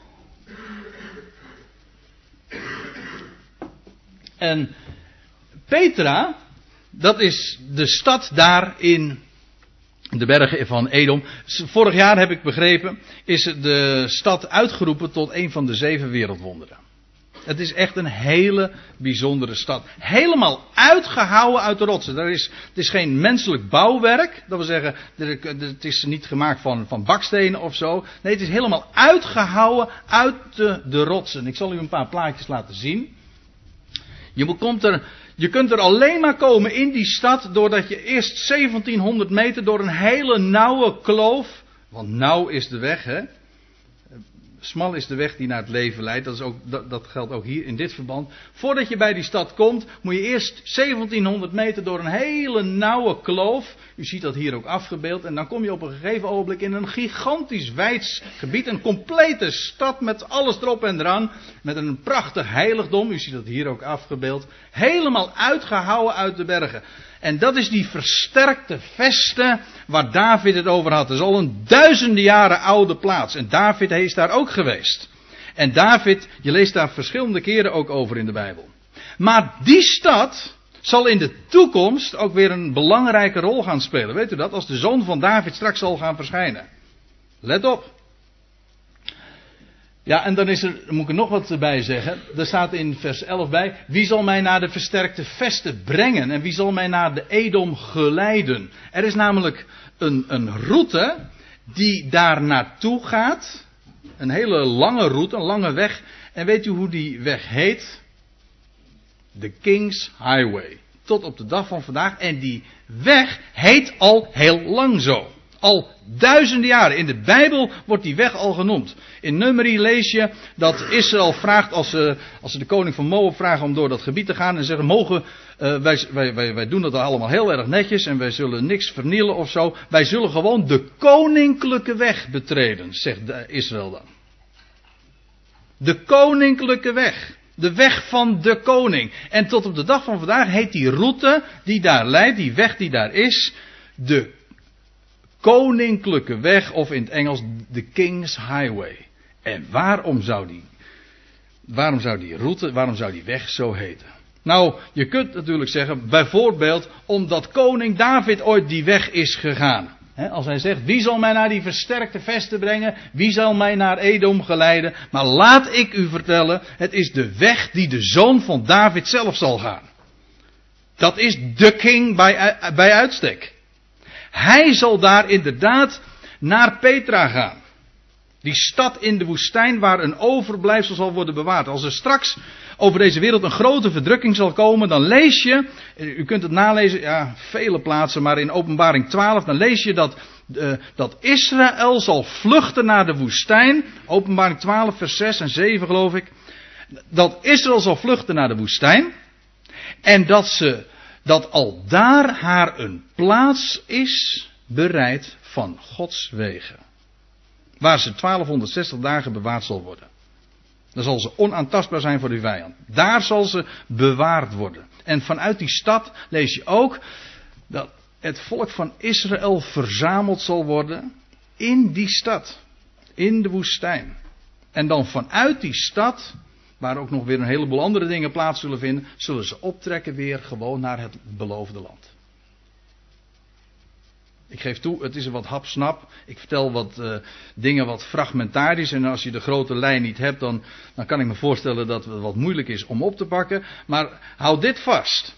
En Petra, dat is de stad daar in de bergen van Edom. Vorig jaar heb ik begrepen, is de stad uitgeroepen tot een van de zeven wereldwonderen. Het is echt een hele bijzondere stad. Helemaal uitgehouwen uit de rotsen. Er is, het is geen menselijk bouwwerk. Dat wil zeggen, het is niet gemaakt van, van bakstenen of zo. Nee, het is helemaal uitgehouwen uit de, de rotsen. Ik zal u een paar plaatjes laten zien. Je je kunt er alleen maar komen in die stad doordat je eerst 1700 meter door een hele nauwe kloof, want nauw is de weg, hè? Smal is de weg die naar het leven leidt. Dat, is ook, dat, dat, geldt ook hier in dit verband. Voordat je bij die stad komt, moet je eerst 1700 meter door een hele nauwe kloof. U ziet dat hier ook afgebeeld. En dan kom je op een gegeven ogenblik in een gigantisch wijds gebied. Een complete stad met alles erop en eraan. Met een prachtig heiligdom. U ziet dat hier ook afgebeeld. Helemaal uitgehouden uit de bergen. En dat is die versterkte veste waar David het over had. Het is al een duizenden jaren oude plaats. En David is daar ook geweest. En David, je leest daar verschillende keren ook over in de Bijbel. Maar die stad zal in de toekomst ook weer een belangrijke rol gaan spelen. Weet u dat? Als de zoon van David straks zal gaan verschijnen. Let op. Ja, en dan is er, moet ik er nog wat bij zeggen. Er staat in vers 11 bij. Wie zal mij naar de versterkte vesten brengen? En wie zal mij naar de Edom geleiden? Er is namelijk een, een route die daar naartoe gaat. Een hele lange route, een lange weg. En weet u hoe die weg heet? De King's Highway. Tot op de dag van vandaag. En die weg heet al heel lang zo. Al duizenden jaren. In de Bijbel wordt die weg al genoemd. In Numeri lees je dat Israël vraagt, als ze, als ze de koning van Moab vragen om door dat gebied te gaan. En zeggen, mogen, uh, wij, wij, wij, wij doen dat allemaal heel erg netjes en wij zullen niks vernielen of zo. Wij zullen gewoon de koninklijke weg betreden, zegt Israël dan. De koninklijke weg. De weg van de koning. En tot op de dag van vandaag heet die route die daar leidt, die weg die daar is, de koninklijke weg, of in het Engels de King's Highway. En waarom zou die, waarom zou die route, waarom zou die weg zo heten? Nou, je kunt natuurlijk zeggen, bijvoorbeeld omdat koning David ooit die weg is gegaan. Als hij zegt, wie zal mij naar die versterkte vesten brengen? Wie zal mij naar Edom geleiden? Maar laat ik u vertellen, het is de weg die de zoon van David zelf zal gaan. Dat is de king bij, bij uitstek. Hij zal daar inderdaad naar Petra gaan. Die stad in de woestijn waar een overblijfsel zal worden bewaard. Als er straks over deze wereld een grote verdrukking zal komen, dan lees je, u kunt het nalezen, ja, vele plaatsen, maar in openbaring 12, dan lees je dat, uh, dat Israël zal vluchten naar de woestijn. Openbaring 12, vers 6 en 7 geloof ik. Dat Israël zal vluchten naar de woestijn. En dat ze dat al daar haar een plaats is bereid van Gods wegen. Waar ze 1260 dagen bewaard zal worden. Dan zal ze onaantastbaar zijn voor die vijand. Daar zal ze bewaard worden. En vanuit die stad lees je ook dat het volk van Israël verzameld zal worden in die stad. In de woestijn. En dan vanuit die stad waar ook nog weer een heleboel andere dingen plaats zullen vinden, zullen ze optrekken weer gewoon naar het beloofde land. Ik geef toe, het is een wat hapsnap. Ik vertel wat uh, dingen wat fragmentarisch. En als je de grote lijn niet hebt, dan, dan kan ik me voorstellen dat het wat moeilijk is om op te pakken. Maar hou dit vast.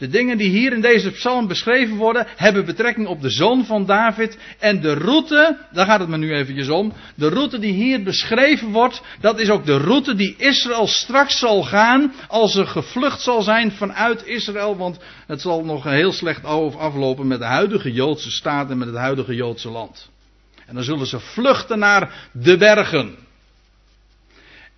De dingen die hier in deze psalm beschreven worden, hebben betrekking op de zoon van David. En de route, daar gaat het me nu eventjes om. De route die hier beschreven wordt, dat is ook de route die Israël straks zal gaan. Als er gevlucht zal zijn vanuit Israël. Want het zal nog heel slecht aflopen met de huidige Joodse staat en met het huidige Joodse land. En dan zullen ze vluchten naar de bergen.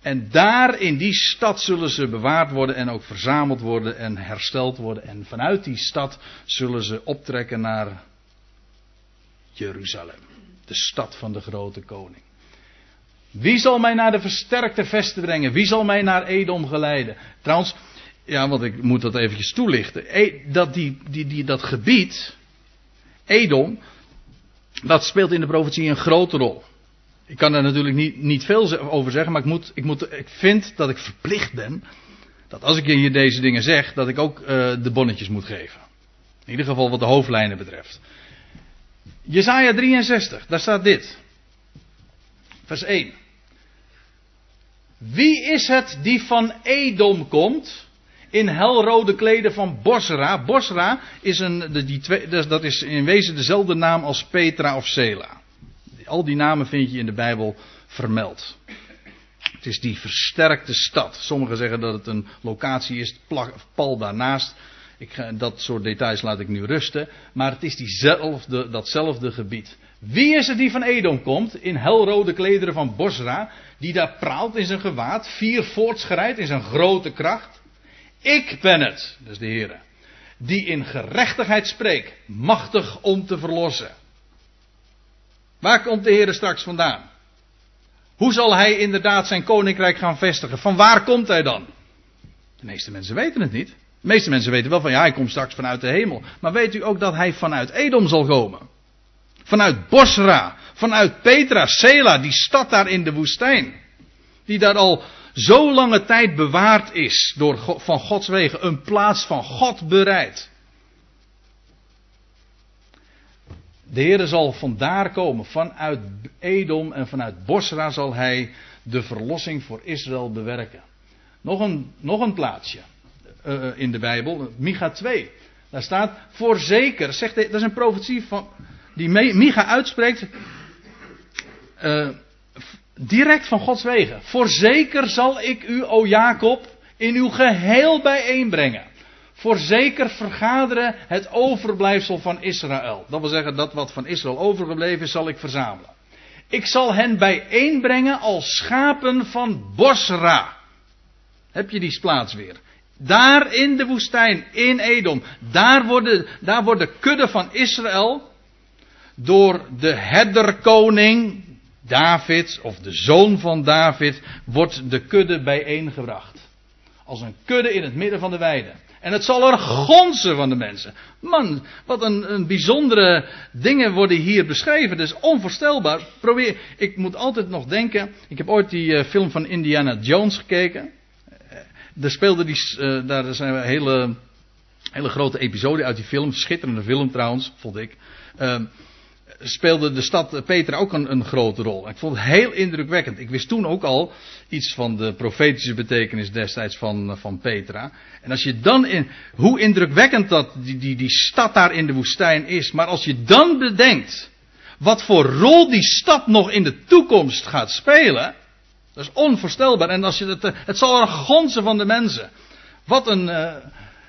En daar in die stad zullen ze bewaard worden en ook verzameld worden en hersteld worden. En vanuit die stad zullen ze optrekken naar Jeruzalem, de stad van de grote koning. Wie zal mij naar de versterkte vesten brengen? Wie zal mij naar Edom geleiden? Trouwens, ja, want ik moet dat eventjes toelichten. E, dat, die, die, dat gebied, Edom, dat speelt in de profetie een grote rol. Ik kan er natuurlijk niet, niet veel over zeggen, maar ik, moet, ik, moet, ik vind dat ik verplicht ben. Dat als ik hier deze dingen zeg, dat ik ook uh, de bonnetjes moet geven. In ieder geval wat de hoofdlijnen betreft. Jesaja 63, daar staat dit. Vers 1. Wie is het die van Edom komt? In helrode kleden van Bosra. Bosra is, een, die twee, dat is in wezen dezelfde naam als Petra of Sela. Al die namen vind je in de Bijbel vermeld. Het is die versterkte stad. Sommigen zeggen dat het een locatie is, pal daarnaast. Ik, dat soort details laat ik nu rusten. Maar het is diezelfde, datzelfde gebied. Wie is het die van Edom komt, in helrode klederen van Bosra, die daar praalt in zijn gewaad, vier voortschrijdt in zijn grote kracht? Ik ben het, dus de Heer, die in gerechtigheid spreekt, machtig om te verlossen. Waar komt de Heer straks vandaan? Hoe zal hij inderdaad zijn koninkrijk gaan vestigen? Van waar komt hij dan? De meeste mensen weten het niet. De meeste mensen weten wel van ja, hij komt straks vanuit de hemel. Maar weet u ook dat hij vanuit Edom zal komen? Vanuit Bosra, vanuit Petra, Sela, die stad daar in de woestijn. Die daar al zo lange tijd bewaard is door, van Gods wegen. Een plaats van God bereid. De Heer zal vandaar komen, vanuit Edom en vanuit Bosra zal hij de verlossing voor Israël bewerken. Nog een, nog een plaatsje uh, in de Bijbel, Micha 2. Daar staat, voorzeker, zegt dat is een profetie van, die Micha uitspreekt, uh, direct van Gods wegen. Voorzeker zal ik u, o Jacob, in uw geheel bijeenbrengen. Voorzeker vergaderen het overblijfsel van Israël. Dat wil zeggen, dat wat van Israël overgebleven is, zal ik verzamelen. Ik zal hen bijeenbrengen als schapen van Bosra. Heb je die plaats weer? Daar in de woestijn, in Edom, daar worden, daar wordt de kudde van Israël door de herderkoning David, of de zoon van David, wordt de kudde bijeengebracht. Als een kudde in het midden van de weide. En het zal er gonzen van de mensen. Man, wat een, een bijzondere dingen worden hier beschreven. Is onvoorstelbaar. Probeer, ik moet altijd nog denken. Ik heb ooit die uh, film van Indiana Jones gekeken. Uh, daar speelde die, uh, daar zijn hele, hele grote episoden uit die film. Schitterende film trouwens, vond ik. Speelde de stad Petra ook een, een, grote rol. Ik vond het heel indrukwekkend. Ik wist toen ook al iets van de profetische betekenis destijds van, van Petra. En als je dan in, hoe indrukwekkend dat die, die, die stad daar in de woestijn is. Maar als je dan bedenkt wat voor rol die stad nog in de toekomst gaat spelen. Dat is onvoorstelbaar. En als je het, het zal er gonzen van de mensen. Wat een, uh,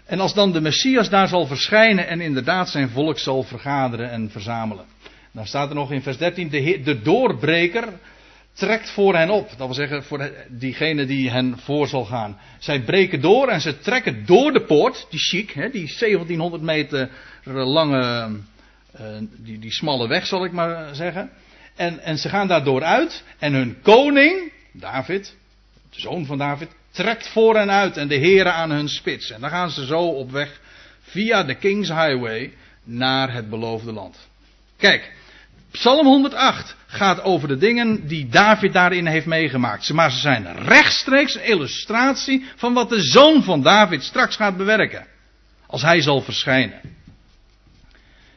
en als dan de Messias daar zal verschijnen en inderdaad zijn volk zal vergaderen en verzamelen. Dan staat er nog in vers 13, de, de doorbreker trekt voor hen op. Dat wil zeggen, voor diegene die hen voor zal gaan. Zij breken door en ze trekken door de poort, die chic, hè, die 1700 meter lange, uh, die, die smalle weg zal ik maar zeggen. En, en ze gaan daar dooruit en hun koning, David, de zoon van David, trekt voor hen uit en de heren aan hun spits. En dan gaan ze zo op weg via de King's Highway naar het beloofde land. Kijk, Psalm 108 gaat over de dingen die David daarin heeft meegemaakt. Maar ze zijn rechtstreeks een illustratie van wat de zoon van David straks gaat bewerken. Als hij zal verschijnen.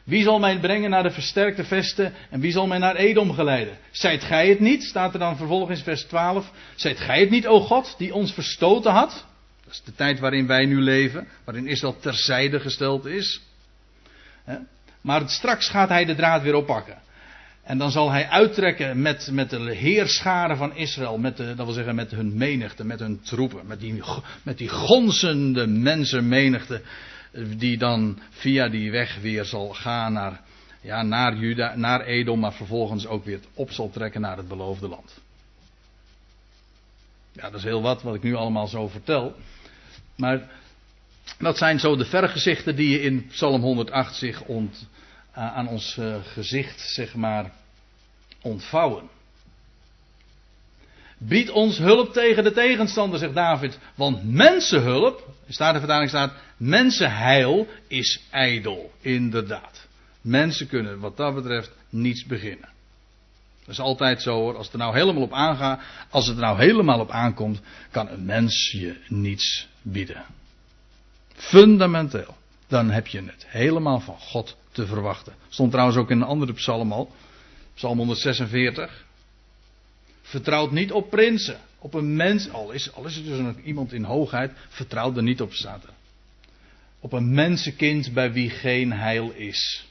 Wie zal mij brengen naar de versterkte vesten en wie zal mij naar Edom geleiden? Zijt gij het niet, staat er dan vervolgens vers 12. Zijt gij het niet, o God, die ons verstoten had? Dat is de tijd waarin wij nu leven, waarin Israël terzijde gesteld is. Maar straks gaat hij de draad weer oppakken. En dan zal hij uittrekken met, met de heerscharen van Israël. Met dat wil zeggen met hun menigte, met hun troepen. Met die, met die gonzende mensenmenigte. Die dan via die weg weer zal gaan naar, ja, naar Juda, naar Edom. Maar vervolgens ook weer op zal trekken naar het beloofde land. Ja, dat is heel wat wat ik nu allemaal zo vertel. Maar dat zijn zo de vergezichten die je in Psalm 108 zich ont, aan ons uh, gezicht, zeg maar, ontvouwen. Bied ons hulp tegen de tegenstander, zegt David. Want mensenhulp, staat de vertaling staat, mensenheil is ijdel. Inderdaad. Mensen kunnen wat dat betreft niets beginnen. Dat is altijd zo hoor. Als het er nou helemaal op aangaat, als het er nou helemaal op aankomt, kan een mens je niets bieden. Fundamenteel. Dan heb je het helemaal van God te verwachten. Stond trouwens ook in een andere psalm al. Psalm 146. Vertrouwt niet op prinsen. Op een mens, al is, al is het dus een, iemand in hoogheid, vertrouw er niet op, er. Op een mensenkind bij wie geen heil is.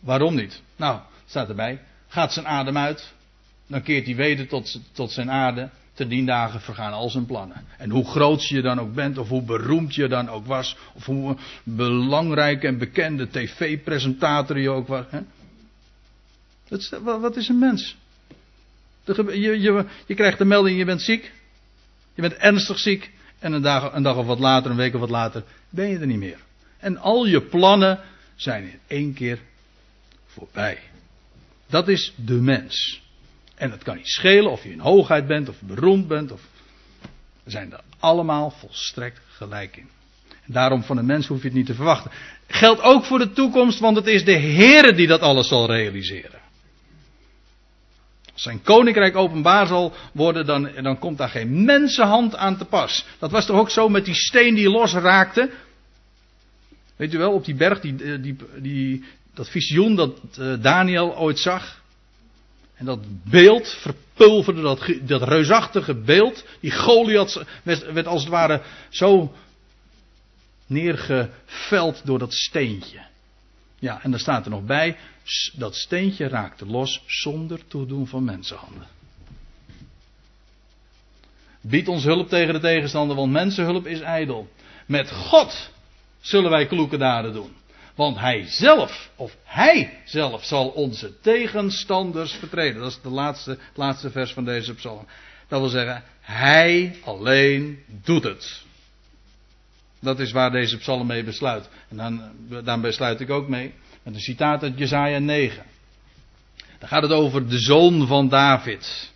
Waarom niet? Nou, staat erbij. Gaat zijn adem uit, dan keert hij weder tot, tot zijn aarde. Ten dien dagen vergaan al zijn plannen. En hoe groot je dan ook bent, of hoe beroemd je dan ook was, of hoe belangrijk en bekende tv-presentator je ook was. Hè? wat is een mens? Je, je, je krijgt de melding, je bent ziek. Je bent ernstig ziek. En een een dag of wat later, een week of wat later, ben je er niet meer. En al je plannen zijn in één keer voorbij. Dat is de mens. En het kan niet schelen of je in hoogheid bent of beroemd bent. Of... We zijn er allemaal volstrekt gelijk in. En daarom van een mens hoef je het niet te verwachten. Geldt ook voor de toekomst, want het is de Heer die dat alles zal realiseren. Als zijn koninkrijk openbaar zal worden, dan, dan komt daar geen mensenhand aan te pas. Dat was toch ook zo met die steen die losraakte? Weet u wel, op die berg, die, eh, die, die, dat visioen dat eh, Daniel ooit zag. En dat beeld verpulverde, dat, dat reusachtige beeld. Die Goliath werd, als het ware zo neergeveld door dat steentje. Ja, en daar staat er nog bij, dat steentje raakte los zonder toedoen van mensenhanden. Bied ons hulp tegen de tegenstander, want mensenhulp is ijdel. Met God zullen wij kloeke daden doen. Want hij zelf, of hij zelf, zal onze tegenstanders vertreden. Dat is de laatste, laatste vers van deze psalm. Dat wil zeggen, hij alleen doet het. Dat is waar deze psalm mee besluit. En dan, dan besluit ik ook mee met een citaat uit Jesaja 9. Daar gaat het over de zoon van David.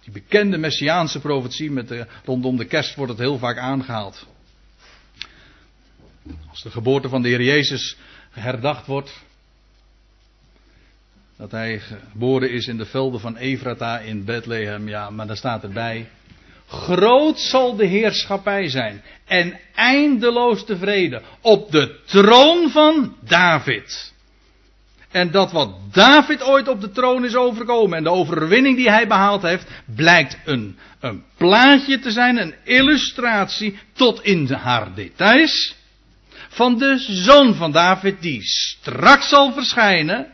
Die bekende messiaanse profetie met de, rondom de kerst wordt het heel vaak aangehaald. Als de geboorte van de Heer Jezus herdacht wordt. Dat hij geboren is in de velden van Efrata in Bethlehem. Ja, maar daar staat erbij. Groot zal de heerschappij zijn en eindeloos tevreden op de troon van David. En dat wat David ooit op de troon is overkomen en de overwinning die hij behaald heeft, blijkt een, een plaatje te zijn, een illustratie tot in haar details van de zoon van David die straks zal verschijnen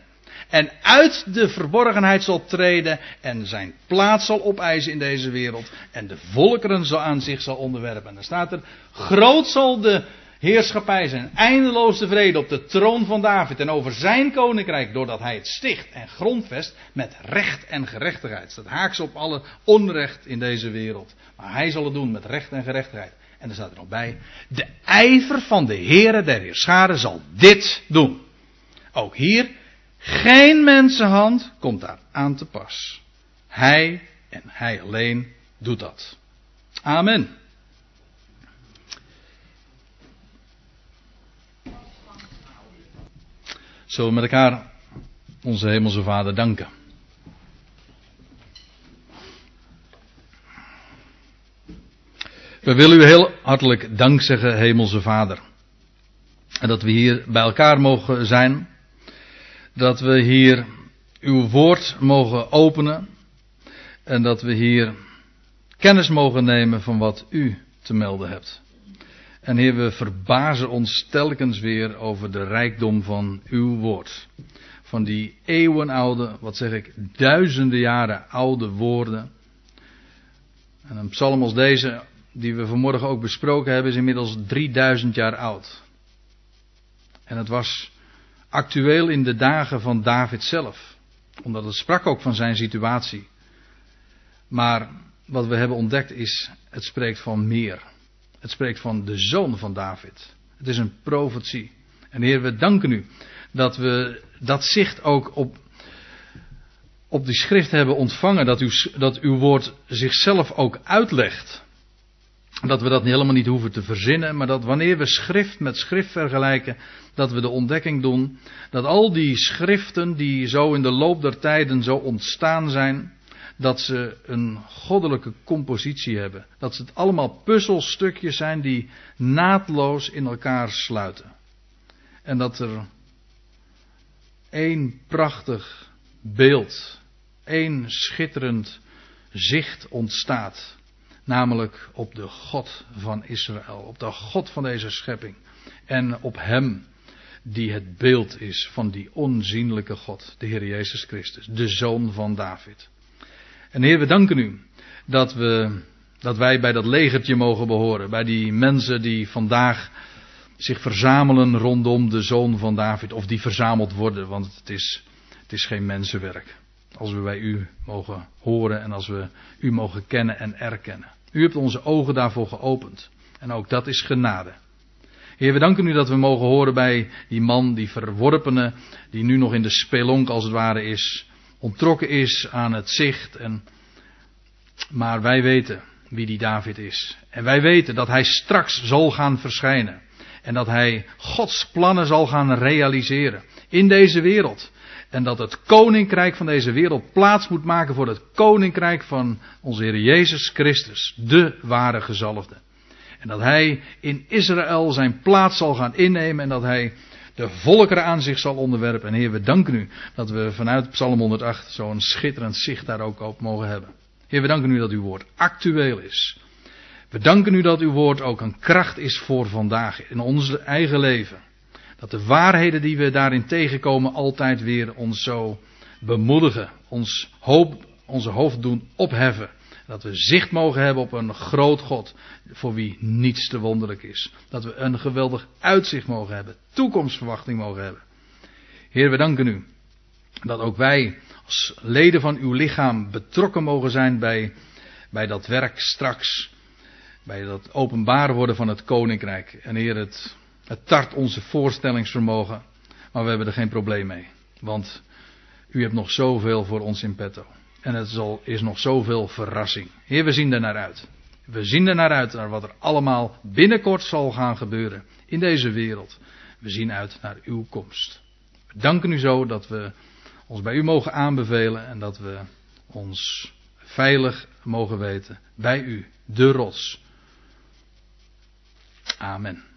en uit de verborgenheid zal treden en zijn plaats zal opeisen in deze wereld en de volkeren zo aan zich zal onderwerpen. En dan staat er, groot zal de heerschappij zijn, eindeloos tevreden op de troon van David en over zijn koninkrijk, doordat hij het sticht en grondvest met recht en gerechtigheid. Dat haaks op alle onrecht in deze wereld. Maar hij zal het doen met recht en gerechtigheid. En er staat er nog bij, de ijver van de Heere der Heerscharen zal dit doen. Ook hier geen mensenhand komt daar aan te pas. Hij en hij alleen doet dat. Amen. Zullen we met elkaar onze Hemelse Vader danken? We willen u heel hartelijk dank zeggen, Hemelse Vader. En dat we hier bij elkaar mogen zijn dat we hier uw woord mogen openen en dat we hier kennis mogen nemen van wat u te melden hebt. En Heer, we verbazen ons telkens weer over de rijkdom van uw woord. Van die eeuwenoude, wat zeg ik, duizenden jaren oude woorden. En een psalm als deze, die we vanmorgen ook besproken hebben, is inmiddels 3000 jaar oud. En het was actueel in de dagen van David zelf. Omdat het sprak ook van zijn situatie. Maar wat we hebben ontdekt is, het spreekt van meer. Het spreekt van de zoon van David. Het is een profetie. En Heer, we danken u dat we dat zicht ook op, op die schrift hebben ontvangen. Dat, u, dat uw woord zichzelf ook uitlegt. Dat we dat helemaal niet hoeven te verzinnen, maar dat wanneer we schrift met schrift vergelijken, dat we de ontdekking doen dat al die schriften die zo in de loop der tijden zo ontstaan zijn, dat ze een goddelijke compositie hebben. Dat ze het allemaal puzzelstukjes zijn die naadloos in elkaar sluiten. En dat er één prachtig beeld, één schitterend zicht ontstaat Namelijk op de God van Israël. Op de God van deze schepping. En op Hem die het beeld is van die onzienlijke God. De Heer Jezus Christus. De Zoon van David. En Heer, we danken u dat, we, dat wij bij dat legertje mogen behoren. Bij die mensen die vandaag zich verzamelen rondom de Zoon van David. Of die verzameld worden. Want het is Het is geen mensenwerk. Als we bij u mogen horen en als we u mogen kennen en erkennen. U hebt onze ogen daarvoor geopend. En ook dat is genade. Heer, we danken u dat we mogen horen bij die man, die verworpene, die nu nog in de spelonk als het ware is, ontrokken is aan het zicht. En, maar wij weten wie die David is. En wij weten dat hij straks zal gaan verschijnen. En dat hij Gods plannen zal gaan realiseren in deze wereld. En dat het koninkrijk van deze wereld plaats moet maken voor het koninkrijk van onze Heer Jezus Christus, de ware gezalfde. En dat hij in Israël zijn plaats zal gaan innemen en dat hij de volkeren aan zich zal onderwerpen. En Heer, we danken u dat we vanuit Psalm 108 zo'n schitterend zicht daar ook op mogen hebben. Heer, we danken u dat uw woord actueel is. We danken u dat uw woord ook een kracht is voor vandaag in ons eigen leven. Dat de waarheden die we daarin tegenkomen altijd weer ons zo bemoedigen, ons hoop, onze hoofd doen opheffen. Dat we zicht mogen hebben op een groot God, voor wie niets te wonderlijk is. Dat we een geweldig uitzicht mogen hebben, toekomstverwachting mogen hebben. Heer, we danken u dat ook wij als leden van uw lichaam betrokken mogen zijn bij, bij dat werk straks. Bij dat openbaar worden van het koninkrijk. En Heer, het, het tart onze voorstellingsvermogen. Maar we hebben er geen probleem mee. Want u hebt nog zoveel voor ons in petto. En het is nog zoveel verrassing. Heer, we zien er naar uit. We zien er naar uit naar wat er allemaal binnenkort zal gaan gebeuren in deze wereld. We zien uit naar uw komst. We danken u zo dat we ons bij u mogen aanbevelen en dat we ons veilig mogen weten bij u, de rots. Amen.